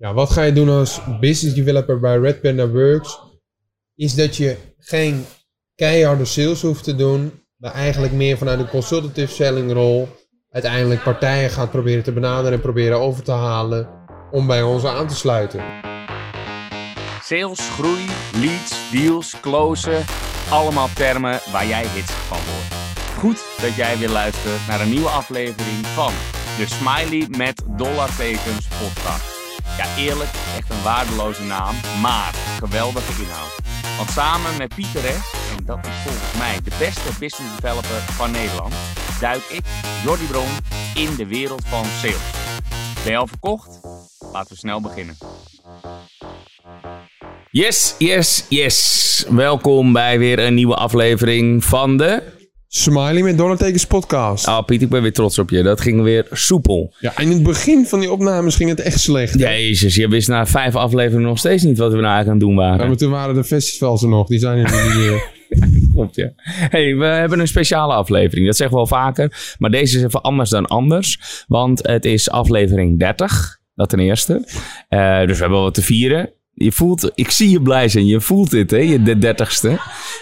Ja, wat ga je doen als business developer bij Red Panda Works? Is dat je geen keiharde sales hoeft te doen, maar eigenlijk meer vanuit een consultative selling rol uiteindelijk partijen gaat proberen te benaderen en proberen over te halen om bij ons aan te sluiten. Sales, groei, leads, deals, closen. Allemaal termen waar jij hits van wordt. Goed dat jij weer luistert naar een nieuwe aflevering van de Smiley met dollartekens podcast. Ja, eerlijk, echt een waardeloze naam, maar geweldige inhoud. Want samen met Pieter Rest, en dat is volgens mij de beste business developer van Nederland, duik ik, Jordi Bron, in de wereld van sales. Ben je al verkocht? Laten we snel beginnen. Yes, yes, yes. Welkom bij weer een nieuwe aflevering van de... Smiley met dollartekens podcast. Oh Piet, ik ben weer trots op je. Dat ging weer soepel. Ja, in het begin van die opnames ging het echt slecht. hè? Jezus, je wist na vijf afleveringen nog steeds niet wat we nou eigenlijk aan het doen Ja, waren. maar toen waren de festivals er nog. Die zijn er niet meer. Klopt, ja. hey, we hebben een speciale aflevering. Dat zeggen we al vaker. Maar deze is even anders dan anders. Want het is aflevering 30. Dat ten eerste. Eh, dus we hebben wat te vieren. Je voelt, ik zie je blij zijn. Je voelt dit, hè? Je de dertigste.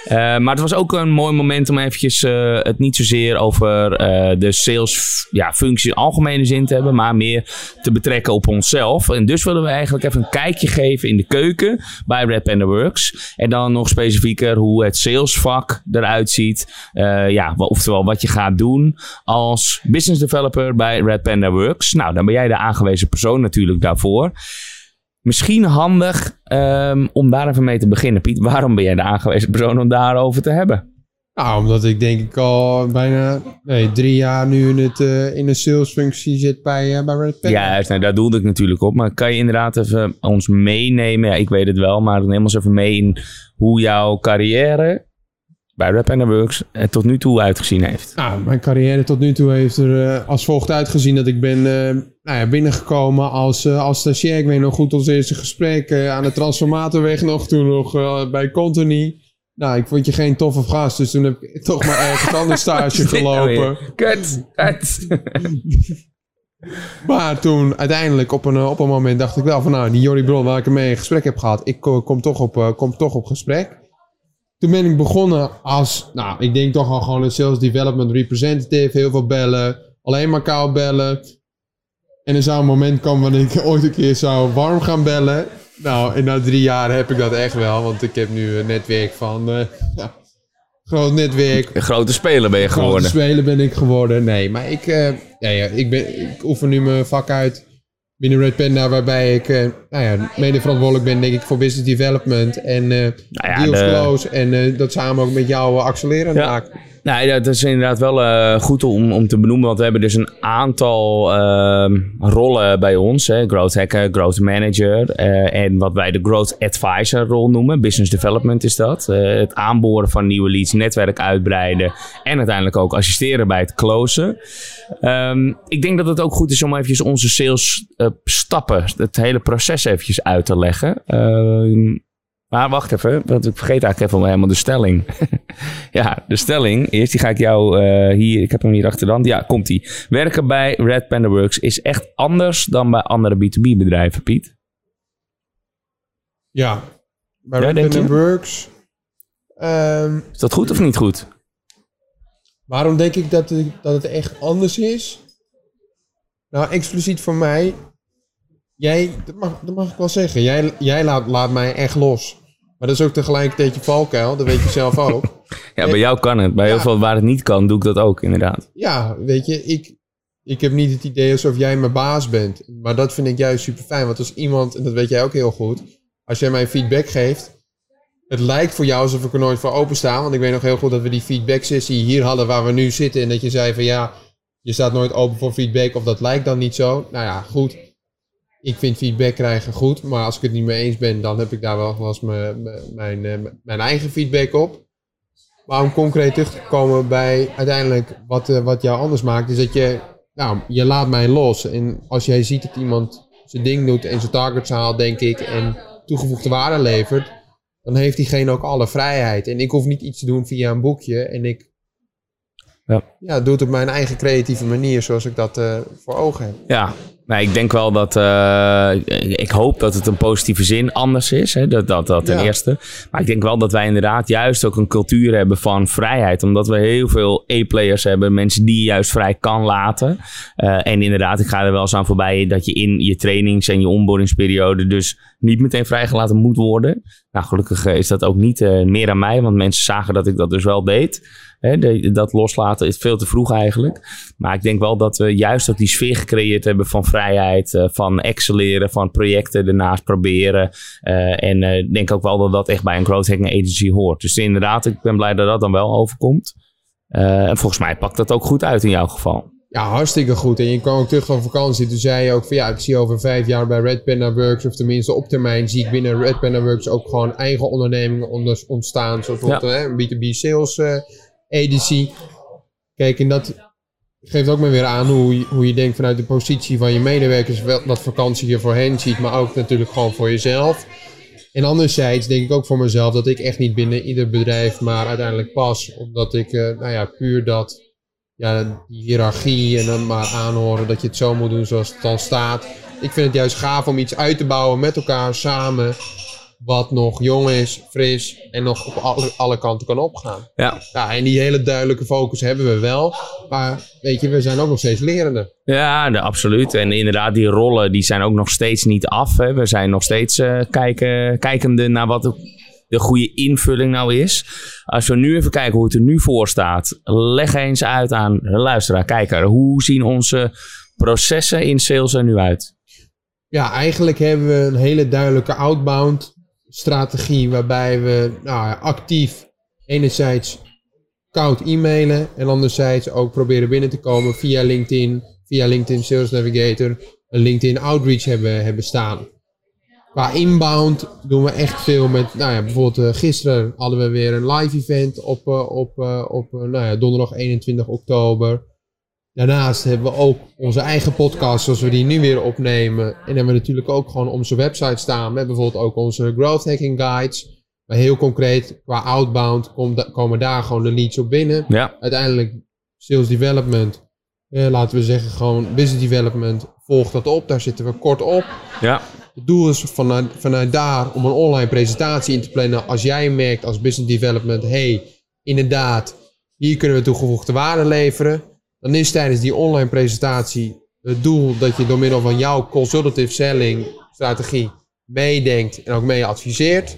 Eh, maar het was ook een mooi moment om eventjes eh, het niet zozeer over eh, de sales ja, functie in algemene zin te hebben. Maar meer te betrekken op onszelf. En dus willen we eigenlijk even een kijkje geven in de keuken bij Red Panda Works. En dan nog specifieker hoe het salesvak eruit ziet. Ja, oftewel wat je gaat doen als business developer bij Red Panda Works. Nou, dan ben jij de aangewezen persoon natuurlijk daarvoor. Misschien handig ehm, om daar even mee te beginnen, Piet. Waarom ben jij de aangewezen persoon om daarover te hebben? Nou, omdat ik denk ik al bijna nee, drie jaar nu in, het, eh, in een salesfunctie zit bij, eh, bij Red Panda. Ja, juist, nou, daar doelde ik natuurlijk op. Maar kan je inderdaad even ons meenemen? Ja, ik weet het wel, maar neem ons even mee in hoe jouw carrière bij Red Panda Works er tot nu toe uitgezien heeft. Nou, mijn carrière tot nu toe heeft er eh, als volgt uitgezien dat ik ben eh, nou ja, binnengekomen als, eh, als stagiair. Ik weet nog goed ons eerste gesprek aan de transformatorweg nog toen nog bij Company. Nou, ik vond je geen toffe gast, dus toen heb ik toch maar ergens anders stage gelopen. Kut, kut. Maar toen uiteindelijk op een, op een moment dacht ik wel van nou, die Jordi Bron waar ik ermee in gesprek heb gehad, ik ko- kom toch op, kom toch op gesprek. Toen ben ik begonnen als, nou, ik denk toch al gewoon een sales development representative, heel veel bellen, alleen maar koud bellen. En er zou een moment komen wanneer ik ooit een keer zou warm gaan bellen. Nou, en na drie jaar heb ik dat echt wel, want ik heb nu een netwerk van, eh, ja, groot netwerk, Een grote speler ben je Grote geworden. speler ben ik geworden. Nee, maar ik, eh, ja, ja, ik, ben, ik oefen nu mijn vak uit binnen Red Panda, waarbij ik eh, nou ja, mede verantwoordelijk ben, denk ik, voor business development en eh Nou ja, deals de- close. En eh, dat samen ook met jou accelereren Ja. Nou, dat is inderdaad wel eh, goed om, om te benoemen. Want we hebben dus een aantal ehm, rollen bij ons. Hè. Growth Hacker, Growth Manager. eh, en wat wij de Growth Advisor rol noemen. Business Development is dat. Eh, het aanboren van nieuwe leads, netwerk uitbreiden. En uiteindelijk ook assisteren bij het closen. Ehm, ik denk dat het ook goed is om eventjes onze sales stappen, het hele proces eventjes uit te leggen. Maar wacht even, want ik vergeet eigenlijk even helemaal de stelling. ja, de stelling is, die ga ik jou eh, hier, ik heb hem hier achter de hand. Ja, komt die. Werken bij Red Panda Works is echt anders dan bij andere B2B bedrijven, Piet. Ja. Bij Ja, Red Panda? Works. ehm, Is dat goed of niet goed? waarom denk ik dat, het- dat het echt anders is? Nou, expliciet voor mij. Jij, dat mag, dat mag ik wel zeggen. Jij, jij laat, laat mij echt los. Maar dat is ook tegelijkertijd je valkuil. Dat weet je zelf ook. Ja, bij jou kan het. Bij heel Ja. veel waar het niet kan, doe ik dat ook inderdaad. Ja, weet je, ik, ik heb niet het idee alsof jij mijn baas bent. Maar dat vind ik juist super fijn. Want als iemand, en dat weet jij ook heel goed, als jij mij feedback geeft. Het lijkt voor jou alsof ik er nooit voor opensta. Want ik weet nog heel goed dat we die feedback sessie hier hadden waar we nu zitten. En dat je zei van ja, je staat nooit open voor feedback. Of dat lijkt dan niet zo. Nou ja, goed. Ik vind feedback krijgen goed. Maar als ik het niet mee eens ben, dan heb ik daar wel eens mijn, mijn, mijn, eh, mijn eigen feedback op. Maar om concreet terug te komen bij uiteindelijk wat, eh, wat jou anders maakt, is dat je, nou, je laat mij los. En als jij ziet dat iemand zijn ding doet en zijn targets haalt, denk ik, en toegevoegde waarde levert, dan heeft diegene ook alle vrijheid. En ik hoef niet iets te doen via een boekje. En ik Ja. ja, doe het op mijn eigen creatieve manier, zoals ik dat eh, voor ogen heb. Ja, Nou, ik denk wel dat. eh, ik hoop dat het een positieve zin anders is. Hè? Dat, dat, dat ten Ja. eerste. Maar ik denk wel dat wij inderdaad juist ook een cultuur hebben van vrijheid. Omdat we heel veel E-players hebben. Mensen die je juist vrij kan laten. Eh, en inderdaad, ik ga er wel eens aan voorbij dat je in je trainings- en je onboardingsperiode. dus niet meteen vrijgelaten moet worden. Nou, gelukkig eh, is dat ook niet meer aan mij. Want mensen zagen dat ik dat dus wel deed. Hè, de- dat loslaten is veel te vroeg eigenlijk. Maar ik denk wel dat we juist ook die sfeer gecreëerd hebben van vrijheid, eh, van excelleren, van projecten ernaast proberen. Eh, en eh, ik denk ook wel dat dat echt bij een growth hacking agency hoort. Dus inderdaad, ik ben blij dat dat dan wel overkomt. En volgens mij pakt dat ook goed uit in jouw geval. Ja, hartstikke goed. En je kwam ook terug van vakantie. Toen zei je ook van ja, ik zie over vijf jaar bij Red Panda Works, of tenminste op termijn zie ik binnen Red Panda Works ook gewoon eigen ondernemingen onder- ontstaan. Zoals bijvoorbeeld hè, een B2B sales agency. Kijk, en dat geeft ook maar weer aan hoe je, hoe je denkt vanuit de positie van je medewerkers, wel, dat vakantie je voor hen ziet, maar ook natuurlijk gewoon voor jezelf. En anderzijds denk ik ook voor mezelf dat ik echt niet binnen ieder bedrijf maar uiteindelijk pas. Omdat ik, eh, nou ja, puur dat ja, die hiërarchie en dan maar aanhoren dat je het zo moet doen zoals het dan staat. Ik vind het juist gaaf om iets uit te bouwen met elkaar samen. Wat nog jong is, fris en nog op alle, alle kanten kan opgaan. Ja. Ja, en die hele duidelijke focus hebben we wel. Maar weet je, we zijn ook nog steeds lerende. Ja, de, absoluut. En inderdaad, die rollen die zijn ook nog steeds niet af. Hè. We zijn nog steeds eh, kijken, kijkende naar wat de, de goede invulling nou is. Als we nu even kijken hoe het er nu voor staat. Leg eens uit aan de luisteraar, kijker. Hoe zien onze processen in sales er nu uit? Ja, eigenlijk hebben we een hele duidelijke outbound strategie waarbij we nou, actief enerzijds koud e-mailen en anderzijds ook proberen binnen te komen via LinkedIn, via LinkedIn Sales Navigator, een LinkedIn Outreach hebben, hebben staan. Qua inbound doen we echt veel met, nou ja, bijvoorbeeld eh, gisteren hadden we weer een live event op, eh, op, eh, op nou ja, donderdag 21 oktober. Daarnaast hebben we ook onze eigen podcast, zoals we die nu weer opnemen. En hebben we natuurlijk ook gewoon onze website staan. Met bijvoorbeeld ook onze growth hacking guides. Maar heel concreet, qua outbound komen daar gewoon de leads op binnen. Ja, Uiteindelijk sales development. Eh, laten we zeggen gewoon business development. Volg dat op, daar zitten we kort op. ja, Het doel is vanuit, vanuit daar om een online presentatie in te plannen. Als jij merkt als business development, hey, inderdaad, hier kunnen we toegevoegde waarde leveren. Dan is tijdens die online presentatie het doel dat je door middel van jouw consultative selling strategie meedenkt en ook mee adviseert.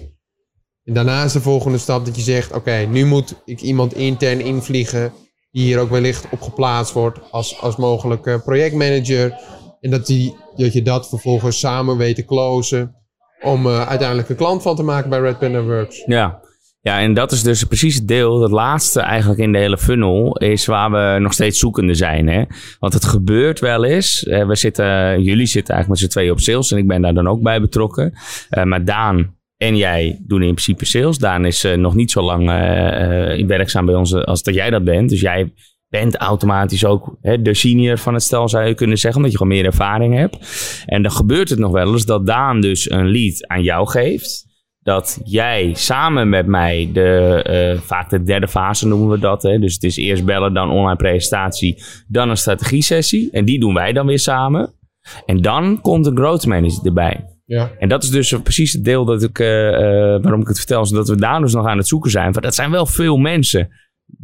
En daarna is de volgende stap dat je zegt, oké, nu moet ik iemand intern invliegen die hier ook wellicht op geplaatst wordt als, als mogelijke projectmanager. En dat, die, dat je dat vervolgens samen weet te closen om eh, uiteindelijk een klant van te maken bij Red Panda Works. ja. Ja, en dat is dus precies het deel, dat laatste eigenlijk in de hele funnel, is waar we nog steeds zoekende zijn. Hè? Want het gebeurt wel eens. we zitten, jullie zitten eigenlijk met z'n tweeën op sales en ik ben daar dan ook bij betrokken. Eh, maar Daan en jij doen in principe sales. Daan is eh, nog niet zo lang eh, werkzaam bij ons als dat jij dat bent. Dus jij bent automatisch ook hè, de senior van het stel, zou je kunnen zeggen, omdat je gewoon meer ervaring hebt. En dan gebeurt het nog wel eens dat Daan dus een lead aan jou geeft dat jij samen met mij de, eh, vaak de derde fase noemen we dat. Hè? Dus het is eerst bellen, dan online presentatie, dan een strategie-sessie. En die doen wij dan weer samen. En dan komt een growth manager erbij. Ja. En dat is dus precies het deel dat ik, eh, eh, waarom ik het vertel, is dat we daar dus nog aan het zoeken zijn. Want dat zijn wel veel mensen.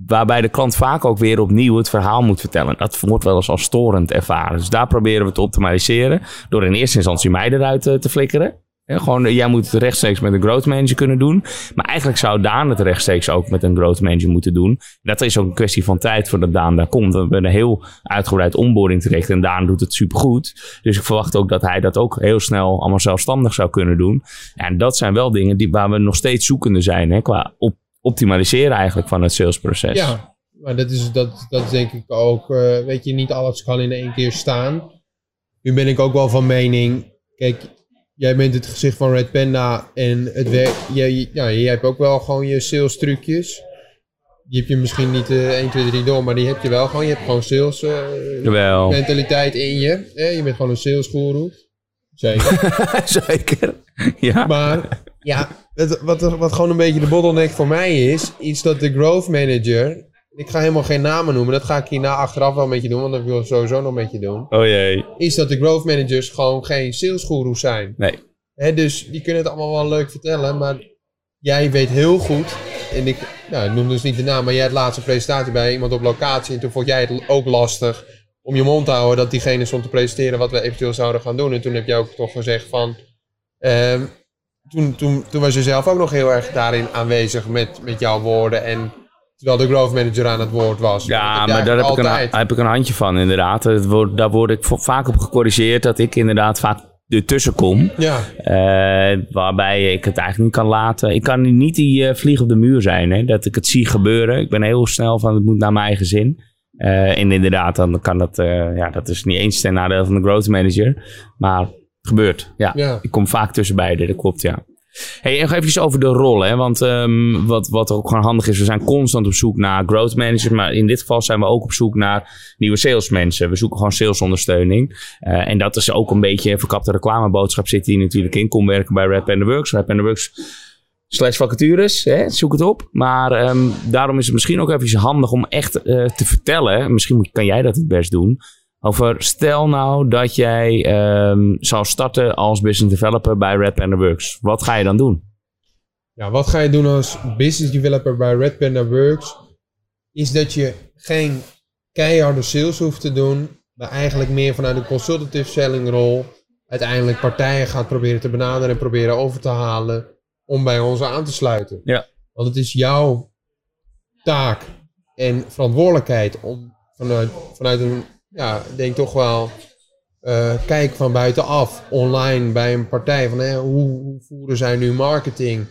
Waarbij de klant vaak ook weer opnieuw het verhaal moet vertellen. Dat wordt wel eens als storend ervaren. Dus daar proberen we te optimaliseren. Door in eerste instantie mij eruit te flikkeren. Gewoon, eh, jij moet het rechtstreeks met een growth manager kunnen doen. Maar eigenlijk zou Daan het rechtstreeks ook met een growth manager moeten doen. Dat is ook een kwestie van tijd voordat Daan daar komt. We hebben een heel uitgebreid onboarding terecht. En Daan doet het supergoed. Dus ik verwacht ook dat hij dat ook heel snel allemaal zelfstandig zou kunnen doen. En dat zijn wel dingen die, waar we nog steeds zoekende zijn. Hè, qua op, optimaliseren eigenlijk van het salesproces. Ja, maar dat is, dat, dat denk ik ook, eh, weet je, niet alles kan in één keer staan. Nu ben ik ook wel van mening, kijk, jij bent het gezicht van Red Panda en het werk, jij, jij hebt ook wel gewoon je sales trucjes. Die heb je misschien niet eh 1, 2, 3 door, maar die heb je wel gewoon. Je hebt gewoon sales eh, mentaliteit in je. Je bent gewoon een sales guru. Zeker. Zeker. Ja. Maar ja, het, wat, wat gewoon een beetje de bottleneck voor mij is, iets dat de growth manager ik ga helemaal geen namen noemen, dat ga ik hierna achteraf wel met je doen, want dat wil ik sowieso nog met je doen. Oh jee. Is dat de growth managers gewoon geen salesgoeroes zijn. Nee. Hè, dus die kunnen het allemaal wel leuk vertellen, maar jij weet heel goed, en ik, nou, ik noem dus niet de naam, maar jij had laatste presentatie bij iemand op locatie en toen vond jij het ook lastig om je mond te houden dat diegene stond te presenteren wat we eventueel zouden gaan doen. En toen heb jij ook toch gezegd van, ehm, toen, toen, toen was je zelf ook nog heel erg daarin aanwezig met, met jouw woorden en terwijl de growth manager aan het woord was. Ja, maar daar heb ik, een, heb ik een handje van, inderdaad. Het wordt, daar word ik vaak op gecorrigeerd dat ik inderdaad vaak ertussen kom. Ja, Eh, waarbij ik het eigenlijk niet kan laten. Ik kan niet die eh, vlieg op de muur zijn. Hè? Dat ik het zie gebeuren. Ik ben heel snel van het moet naar mijn eigen zin. Eh, en inderdaad, dan kan dat. ja, dat is niet eens ten nadeel van de growth manager. Maar het gebeurt. Ja. ja. Ik kom vaak tussen beiden, dat klopt ja. Hey, en nog even over de rol, hè? want ehm, wat, wat ook gewoon handig is, we zijn constant op zoek naar growth managers, maar in dit geval zijn we ook op zoek naar nieuwe salesmensen. We zoeken gewoon salesondersteuning. Eh, en dat is ook een beetje een verkapte reclameboodschap zit hier natuurlijk in. Kom werken bij Rap and the Works. Rap and the Works slash vacatures, hè? zoek het op. Maar ehm, daarom is het misschien ook even handig om echt eh, te vertellen, misschien moet, kan jij dat het best doen, over stel nou dat jij ehm, zou starten als business developer bij Red Panda Works. Wat ga je dan doen? Ja, wat ga je doen als business developer bij Red Panda Works? Is dat je geen keiharde sales hoeft te doen, maar eigenlijk meer vanuit een consultative selling rol uiteindelijk partijen gaat proberen te benaderen en proberen over te halen om bij ons aan te sluiten. Ja. Want het is jouw taak en verantwoordelijkheid om vanuit, vanuit een, ja, ik denk toch wel eh, kijk van buitenaf, online bij een partij, van hoe, hoe voeren zij nu marketing?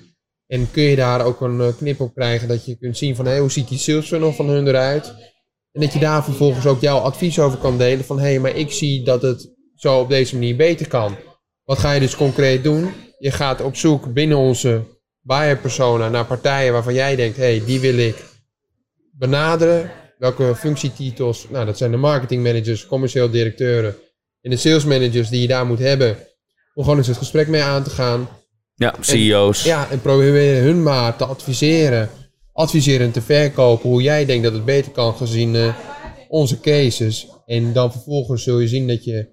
En kun je daar ook een eh, knip op krijgen dat je kunt zien van hoe ziet die sales funnel van hun eruit? En dat je daar vervolgens ook jouw advies over kan delen van hé, maar ik zie dat het zo op deze manier beter kan. Wat ga je dus concreet doen? Je gaat op zoek binnen onze buyer persona naar partijen waarvan jij denkt hé, die wil ik benaderen. Welke functietitels? Nou, dat zijn de marketing managers, commercieel directeuren en de sales managers die je daar moet hebben. Om gewoon eens het gesprek mee aan te gaan. Ja, CEO's. Ja, en proberen hun maar te adviseren. Adviseren en te verkopen hoe jij denkt dat het beter kan gezien eh, onze cases. En dan vervolgens zul je zien dat je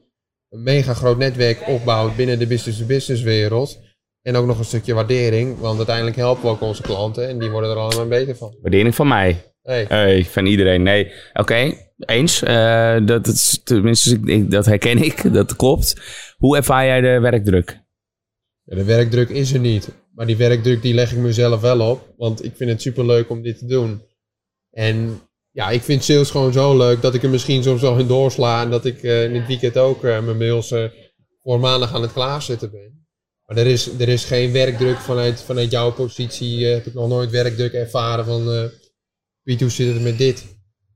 een mega groot netwerk opbouwt binnen de business-to-business wereld. En ook nog een stukje waardering, want uiteindelijk helpen we ook onze klanten en die worden er allemaal beter van. Waardering van mij. Hey. Hey, van iedereen. Nee, oké, eens. Eh, dat, is, tenminste, ik- dat herken ik, dat klopt. Hoe ervaar jij de werkdruk? Ja, de werkdruk is er niet. Maar die werkdruk die leg ik mezelf wel op. Want ik vind het super leuk om dit te doen. En ja, ik vind sales gewoon zo leuk dat ik er misschien soms wel in doorsla. En dat ik eh, in het weekend ook eh, mijn mails voor maandag aan het klaarzetten ben. Maar er is, er is geen werkdruk vanuit, vanuit jouw positie. heb ik nog nooit werkdruk ervaren van... Piet, hoe zit het met dit?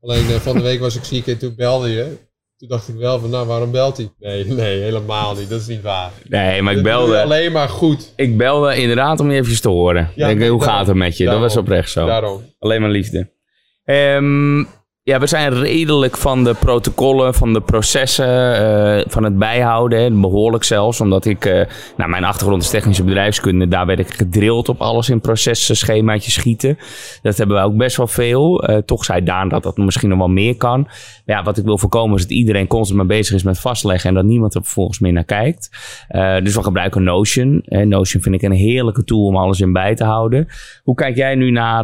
Alleen eh, van de week was ik ziek en toen belde je. Toen dacht ik wel van, nou, waarom belt hij? Nee, nee, helemaal niet. Dat is niet waar. Nee, maar ik belde, alleen maar goed. ik belde inderdaad om je even te horen. Ja, Denk, nee, hoe daarom. gaat het met je? Daarom. Dat was oprecht zo. Daarom. Alleen maar liefde. Ehm, ja, we zijn redelijk van de protocollen, van de processen, eh, van het bijhouden. behoorlijk zelfs, omdat ik... eh, nou, mijn achtergrond is technische bedrijfskunde. Daar werd ik gedrild op alles in processen, schemaatjes schieten. Dat hebben we ook best wel veel. Eh, toch zei Daan dat dat misschien nog wel meer kan. Maar ja, wat ik wil voorkomen is dat iedereen constant maar bezig is met vastleggen... en dat niemand er vervolgens meer naar kijkt. Dus we gebruiken Notion. Notion vind ik een heerlijke tool om alles in bij te houden. Hoe kijk jij nu naar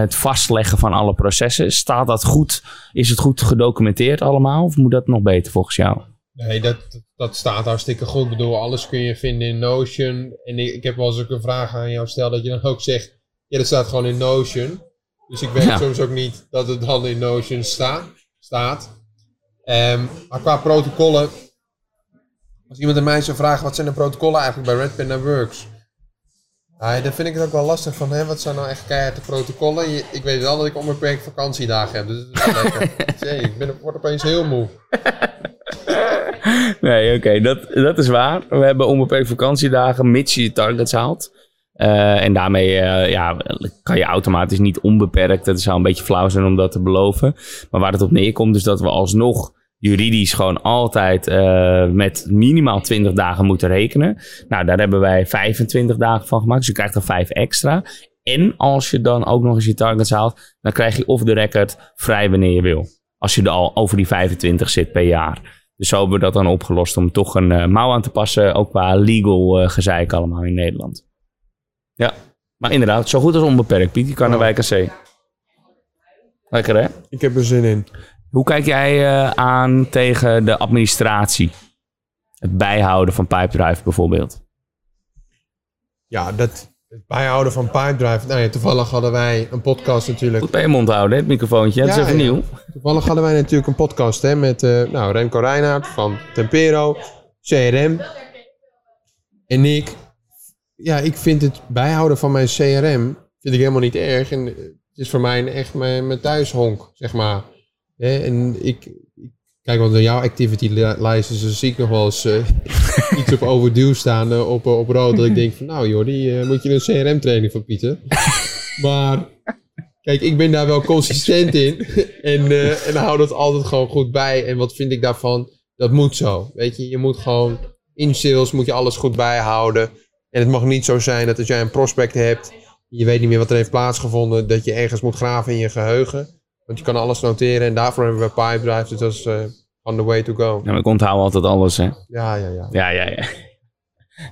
het vastleggen van alle processen? Staat dat goed? Is het goed gedocumenteerd allemaal? Of moet dat nog beter volgens jou? Nee, dat, dat staat hartstikke goed. Ik bedoel, alles kun je vinden in Notion. En ik, ik heb wel eens ook een vraag aan jou stel dat je dan ook zegt... Ja, dat staat gewoon in Notion. Dus ik weet Ja. soms ook niet dat het dan in Notion sta, staat. Ehm, maar qua protocollen... Als iemand aan mij zou vragen, wat zijn de protocollen eigenlijk bij Red Panda Works? Nou, dan vind ik het ook wel lastig van, hè, wat zijn nou echt keihard de protocollen? Je- ik weet wel dat ik onbeperkt vakantiedagen heb, dus dat is wel lekker. Zee, ik ben, word opeens heel moe. Nee, oké, dat, dat is waar. We hebben onbeperkt vakantiedagen, mits je je targets haalt. Eh, en daarmee eh, ja, kan je automatisch niet onbeperkt. Dat zou een beetje flauw zijn om dat te beloven. Maar waar het op neerkomt is dat we alsnog juridisch gewoon altijd eh, met minimaal 20 dagen moeten rekenen. Nou, daar hebben wij 25 dagen van gemaakt. Dus je krijgt er 5 extra. En als je dan ook nog eens je targets haalt, dan krijg je off the record vrij wanneer je wil. Als je er al over die 25 zit per jaar. Dus zo hebben we dat dan opgelost om toch een uh, mouw aan te passen. Ook qua legal uh, gezeik allemaal in Nederland. Ja, maar inderdaad, zo goed als onbeperkt. Piet, je kan naar wijk C. Lekker hè? Ik heb er zin in. Hoe kijk jij uh, aan tegen de administratie? Het bijhouden van Pipedrive bijvoorbeeld. Ja, dat, het bijhouden van Pipedrive. Nou ja, toevallig hadden wij een podcast natuurlijk. Goed bij je mond houden, hè, het microfoontje. Ja, dat is even nieuw. Toevallig hadden wij natuurlijk een podcast hè, met uh, nou, Remco Reinhardt van Tempero, CRM. En ik, ja, ik vind het bijhouden van mijn CRM vind ik helemaal niet erg. En het is voor mij echt mijn, mijn thuishonk, zeg maar. En ik, Kijk, want in jouw activity lijst zie ik nog wel eens uh, iets op overduw staan uh, op, op rood. Dat ik denk van, nou Jordi, uh, moet je een CRM-training van Pieter. maar, kijk, ik ben daar wel consistent in. en, en hou dat altijd gewoon goed bij. En wat vind ik daarvan? Dat moet zo. Weet je, je moet gewoon in sales moet je alles goed bijhouden. En het mag niet zo zijn dat als jij een prospect hebt, je weet niet meer wat er heeft plaatsgevonden, dat je ergens moet graven in je geheugen. Want je kan alles noteren en daarvoor hebben we Pipedrive. Dus dat is uh, on the way to go. Ja, maar ik onthoud altijd alles, hè? Ja, ja, ja. Ja, ja, ja.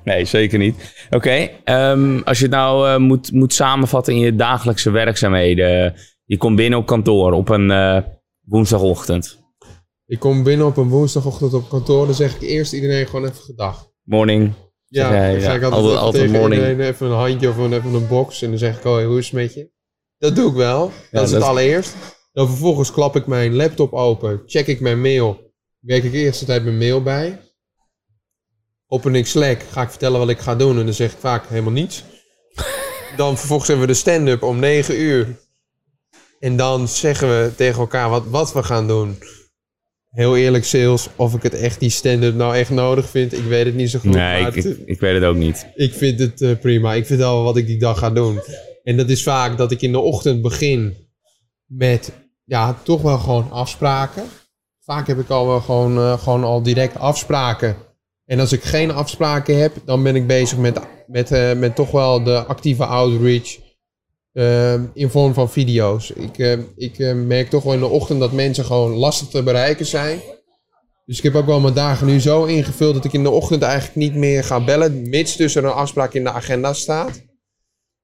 Nee, zeker niet. Oké, okay, um, als je het nou uh, moet, moet samenvatten in je dagelijkse werkzaamheden. Je komt binnen op kantoor op een uh, woensdagochtend. Ik kom binnen op een woensdagochtend op kantoor. Dan zeg ik eerst iedereen gewoon even gedag. Morning. Ja, dan ga ik altijd, altijd, altijd morning. even een handje of een, even een box. En dan zeg ik, oh, hoe is het met je? Dat doe ik wel. Dat ja, is het dat... allereerst. Dan vervolgens klap ik mijn laptop open, check ik mijn mail, werk ik eerst de tijd mijn mail bij. Open ik Slack, ga ik vertellen wat ik ga doen en dan zeg ik vaak helemaal niets. Dan vervolgens hebben we de stand-up om 9 uur. En dan zeggen we tegen elkaar wat, wat we gaan doen. Heel eerlijk, sales, of ik het echt die stand-up nou echt nodig vind, ik weet het niet zo goed. Nee, ik, ik, ik, weet het ook niet. Ik vind het uh, prima. Ik vind al wat ik die dag ga doen. En dat is vaak dat ik in de ochtend begin met ja, toch wel gewoon afspraken. Vaak heb ik al wel gewoon, uh, gewoon al direct afspraken. En als ik geen afspraken heb, dan ben ik bezig met, met, uh, met toch wel de actieve outreach uh, in vorm van video's. Ik, ik merk toch wel in de ochtend dat mensen gewoon lastig te bereiken zijn. Dus ik heb ook wel mijn dagen nu zo ingevuld dat ik in de ochtend eigenlijk niet meer ga bellen, mits tussen een afspraak in de agenda staat.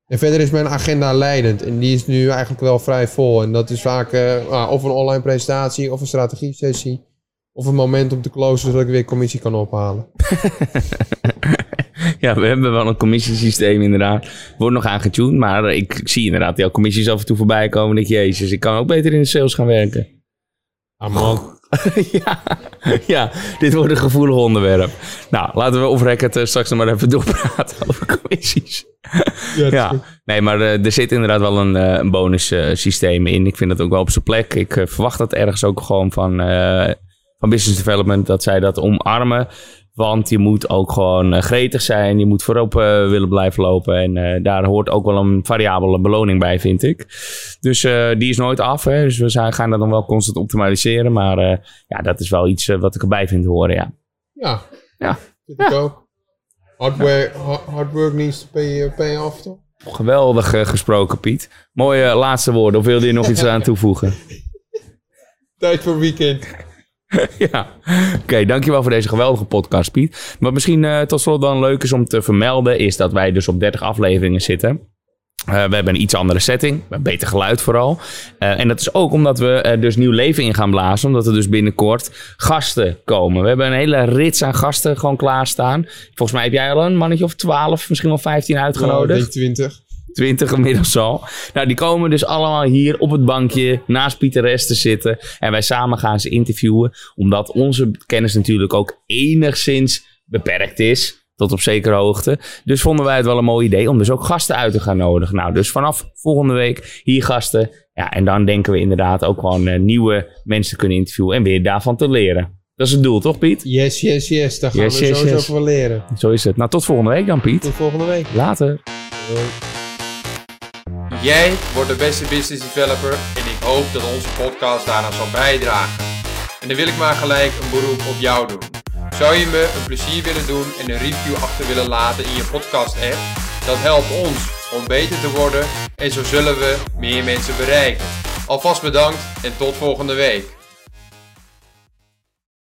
En verder is mijn agenda leidend. En die is nu eigenlijk wel vrij vol. En dat is vaak uh, of een online presentatie, of een strategie-sessie. Of een moment om te closen, zodat ik weer commissie kan ophalen. ja, we hebben wel een commissiesysteem inderdaad. Wordt nog aangetuned, maar ik, ik, zie inderdaad jouw commissies af en toe voorbij komen. En ik, jezus, ik kan ook beter in de sales gaan werken. Ah man, ja, ja, dit wordt een gevoelig onderwerp. Nou, laten we off record uh, straks nog maar even doorpraten over commissies. Ja, ja. nee, maar uh, er zit inderdaad wel een, uh, een bonus systeem in. Ik vind dat ook wel op zijn plek. Ik verwacht dat ergens ook gewoon van, van business development, dat zij dat omarmen. Want je moet ook gewoon uh, gretig zijn. Je moet voorop uh, willen blijven lopen. En uh, daar hoort ook wel een variabele beloning bij, vind ik. Dus die is nooit af. Hè. Dus we zijn, gaan dat dan wel constant optimaliseren. Maar ja, dat is wel iets wat ik erbij vind horen, ja. Ja, ja. vind ik ook. Hard, work, hard work needs to pay, pay off, toch? Geweldig gesproken, Piet. Mooie laatste woorden. Of wilde je nog iets aan toevoegen? Tijd voor weekend. ja, oké, dankjewel voor deze geweldige podcast, Piet. Wat misschien uh, tot slot dan leuk is om te vermelden, is dat wij dus op 30 afleveringen zitten. Uh, we hebben een iets andere setting, beter geluid vooral. Uh, en dat is ook omdat we er dus nieuw leven in gaan blazen, omdat er dus binnenkort gasten komen. We hebben een hele rits aan gasten gewoon klaarstaan. Volgens mij heb jij al een mannetje of 12, misschien wel 15 uitgenodigd. Oh, 20. 20 inmiddels al. Nou, die komen dus allemaal hier op het bankje naast Pieter Rest te zitten. En wij samen gaan ze interviewen. Omdat onze kennis natuurlijk ook enigszins beperkt is. Tot op zekere hoogte. Dus vonden wij het wel een mooi idee om dus ook gasten uit te gaan nodigen. Nou, dus vanaf volgende week hier gasten. Ja, en dan denken we inderdaad ook gewoon uh, nieuwe mensen te kunnen interviewen. En weer daarvan te leren. Dat is het doel, toch Piet? Yes, yes, yes. Daar gaan yes, we yes, sowieso yes. van leren. Zo is het. Nou, tot volgende week dan Piet. Tot volgende week. Later. Jij wordt de beste business developer en ik hoop dat onze podcast daaraan zal bijdragen. En dan wil ik maar gelijk een beroep op jou doen. Zou je me een plezier willen doen en een review achter willen laten in je podcast app? Dat helpt ons om beter te worden en zo zullen we meer mensen bereiken. Alvast bedankt en tot volgende week.